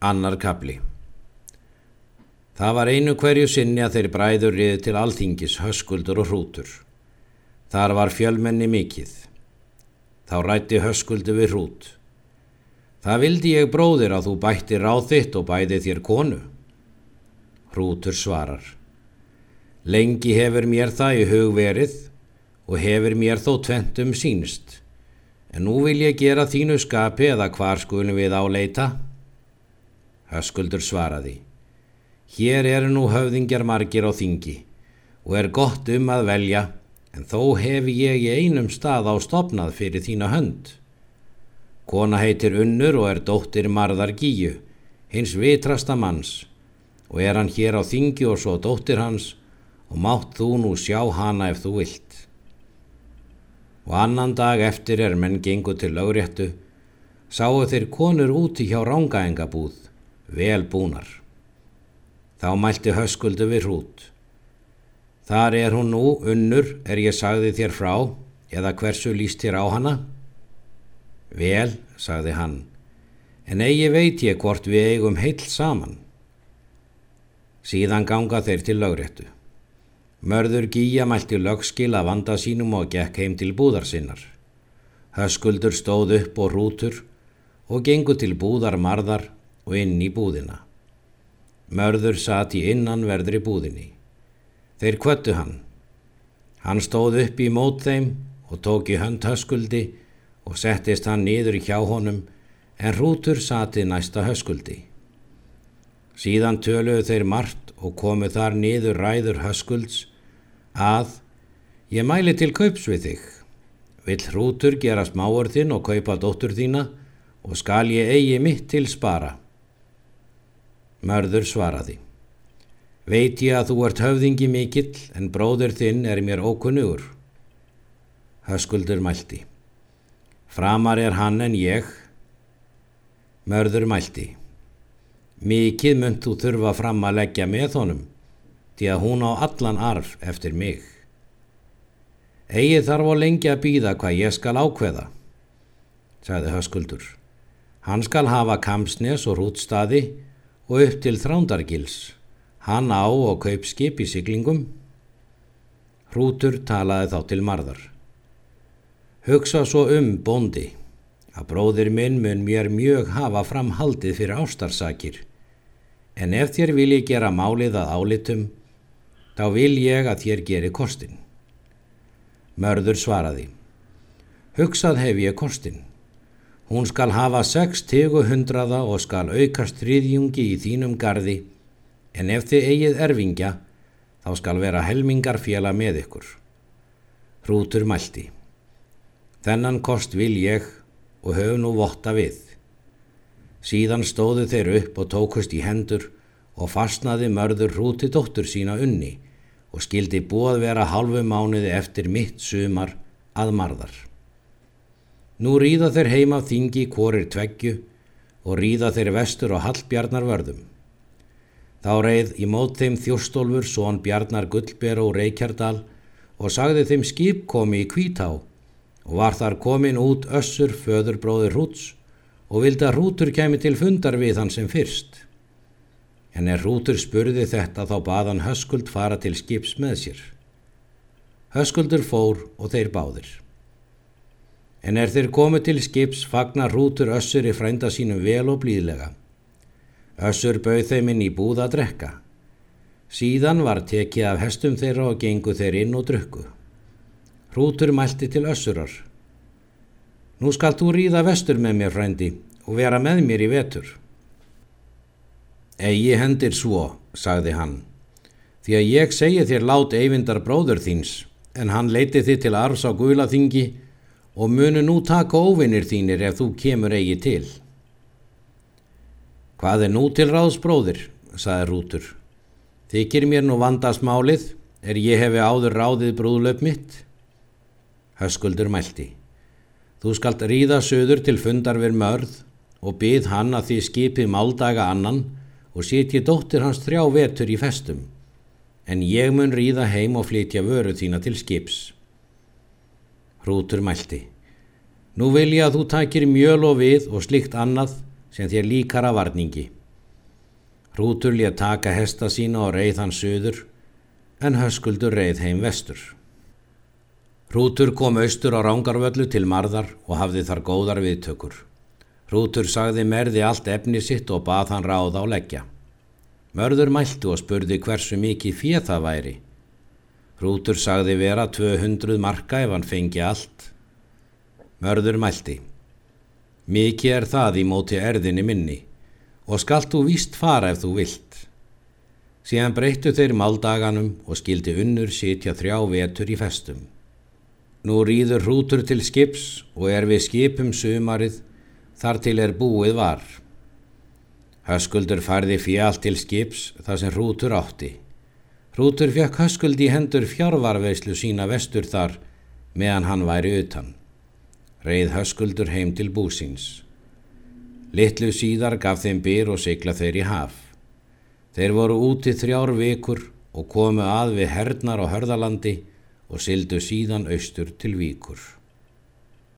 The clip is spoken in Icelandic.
Annar kapli Það var einu hverju sinni að þeir bræður riði til alþingis, höskuldur og hrútur. Þar var fjölmenni mikið. Þá rætti höskuldu við hrút. Það vildi ég bróðir að þú bætti ráð þitt og bæði þér konu. Hrútur svarar. Lengi hefur mér það í hug verið og hefur mér þó tventum sínst. En nú vil ég gera þínu skapi eða hvar skulum við áleita? Höskuldur svaraði. Hér eru nú höfðingjar margir á þingi og er gott um að velja en þó hefi ég í einum stað á stopnað fyrir þína hönd. Kona heitir Unnur og er dóttir Marðar Gíu, hins vitrasta manns og er hann hér á þingi og svo dóttir hans og mátt þú nú sjá hana ef þú vilt. Og annan dag eftir er menn gengu til lögréttu, sáu þeir konur úti hjá rángaengabúð vel búnar. Þá mælti höskuldu við hrút. Þar er hún nú, unnur, er ég sagði þér frá, eða hversu líst þér á hana? Vel, sagði hann, en eigi veit ég hvort við eigum heill saman. Síðan ganga þeir til lögréttu. Mörður Gíja mælti lögskil að vanda sínum og gekk heim til búðar sinnar. Höskuldur stóð upp og rútur og gengu til búðar marðar og inn í búðina. Mörður satt í innanverðri búðinni. Þeir kvöttu hann. Hann stóð upp í mót þeim og tók í hönd höskuldi og settist hann niður hjá honum en hrútur sati næsta höskuldi. Síðan töluðu þeir margt og komu þar niður ræður höskulds að ég mæli til kaups við þig. Vill hrútur gera smáorðin og kaupa dóttur þína og skal ég eigi mitt til spara. Mörður svaraði. Veit ég að þú ert höfðingi mikill en bróður þinn er mér ókunnugur. Höskuldur mælti. Framar er hann en ég. Mörður mælti. Mikið mynd þú þurfa fram að leggja með honum, því að hún á allan arf eftir mig. Egið þarf á lengi að býða hvað ég skal ákveða, sagði Höskuldur. Hann skal hafa kamsnes og rútstaði og upp til Þrándargils, hann á og kaup skip í siglingum. Hrútur talaði þá til marðar. Hugsa svo um bondi, að bróðir minn mun mér mjög hafa framhaldið fyrir ástarsakir, en ef þér vil ég gera málið að álitum, þá vil ég að þér geri kostin. Mörður svaraði. Hugsað hef ég kostin. Hún skal hafa sex tegu hundraða og skal aukast þriðjungi í þínum gardi, en ef þið eigið erfingja, þá skal vera helmingar fjela með ykkur. Hrútur mælti. Þennan kost vil ég og höf nú votta við. Síðan stóðu þeir upp og tókust í hendur og fastnaði mörður hrúti dóttur sína unni og skildi búað vera halvu mánuði eftir mitt sumar að marðar. Nú ríða þeir heima þingi kvorir tveggju og ríða þeir vestur og hallbjarnar vörðum. Þá reið í mót þeim þjóstólfur són Bjarnar Gullber og Reykjardal og sagði þeim skip komi í kvítá og var þar komin út össur föðurbróður Rúts og vildi að Rútur kemi til fundar við hann sem fyrst. En er Rútur spurði þetta þá baðan Höskuld fara til skips með sér. Höskuldur fór og þeir báðir. En er þeir komið til skips fagnar hrútur össur í frænda sínum vel og blíðlega. Össur bauð þeim inn í búða að drekka. Síðan var tekið af hestum þeirra og gengu þeir inn og drukku. Hrútur mælti til össurar. Nú skal þú ríða vestur með mér frændi og vera með mér í vetur. Egi hendir svo, sagði hann, því að ég segi þér lát eyvindar bróður þíns, en hann leiti þið til arfs á guðlaþingi og munu nú taka óvinnir þínir ef þú kemur eigi til. Hvað er nú til ráðsbróðir, saði Rútur. Þykir mér nú vandasmálið, er ég hefi áður ráðið brúðlöp mitt? Höskuldur mælti. Þú skalt ríða söður til fundar við mörð og byð hann að því skipið máldaga annan og sitji dóttir hans þrjá vetur í festum, en ég mun ríða heim og flytja vöru þína til skips. Hrútur mælti. Nú vil ég að þú takir mjöl og við og slikt annað sem þér líkar að varningi. Hrútur létt taka hesta sína og reið hann söður, en höskuldur reið heim vestur. Hrútur kom austur á rángarvöllu til marðar og hafði þar góðar viðtökur. Hrútur sagði merði allt efni sitt og bað hann ráða á leggja. Mörður mæltu og spurði hversu mikið fjöð það væri. Hrútur sagði vera 200 marka ef hann fengi allt. Mörður mælti. Mikið er það í móti erðinni minni og skalt þú víst fara ef þú vilt. Síðan breyttu þeir máldaganum og skildi unnur sitja þrjá vetur í festum. Nú rýður hrútur til skips og er við skipum sumarið þar til er búið var. Höskuldur færði fjall til skips þar sem hrútur átti. Hrútur fekk höskuld í hendur fjárvarveislu sína vestur þar meðan hann væri utan. Reið höskuldur heim til búsins. Littlu síðar gaf þeim byr og sigla þeir í haf. Þeir voru úti þrjár vikur og komu að við hernar og hörðalandi og syldu síðan austur til víkur.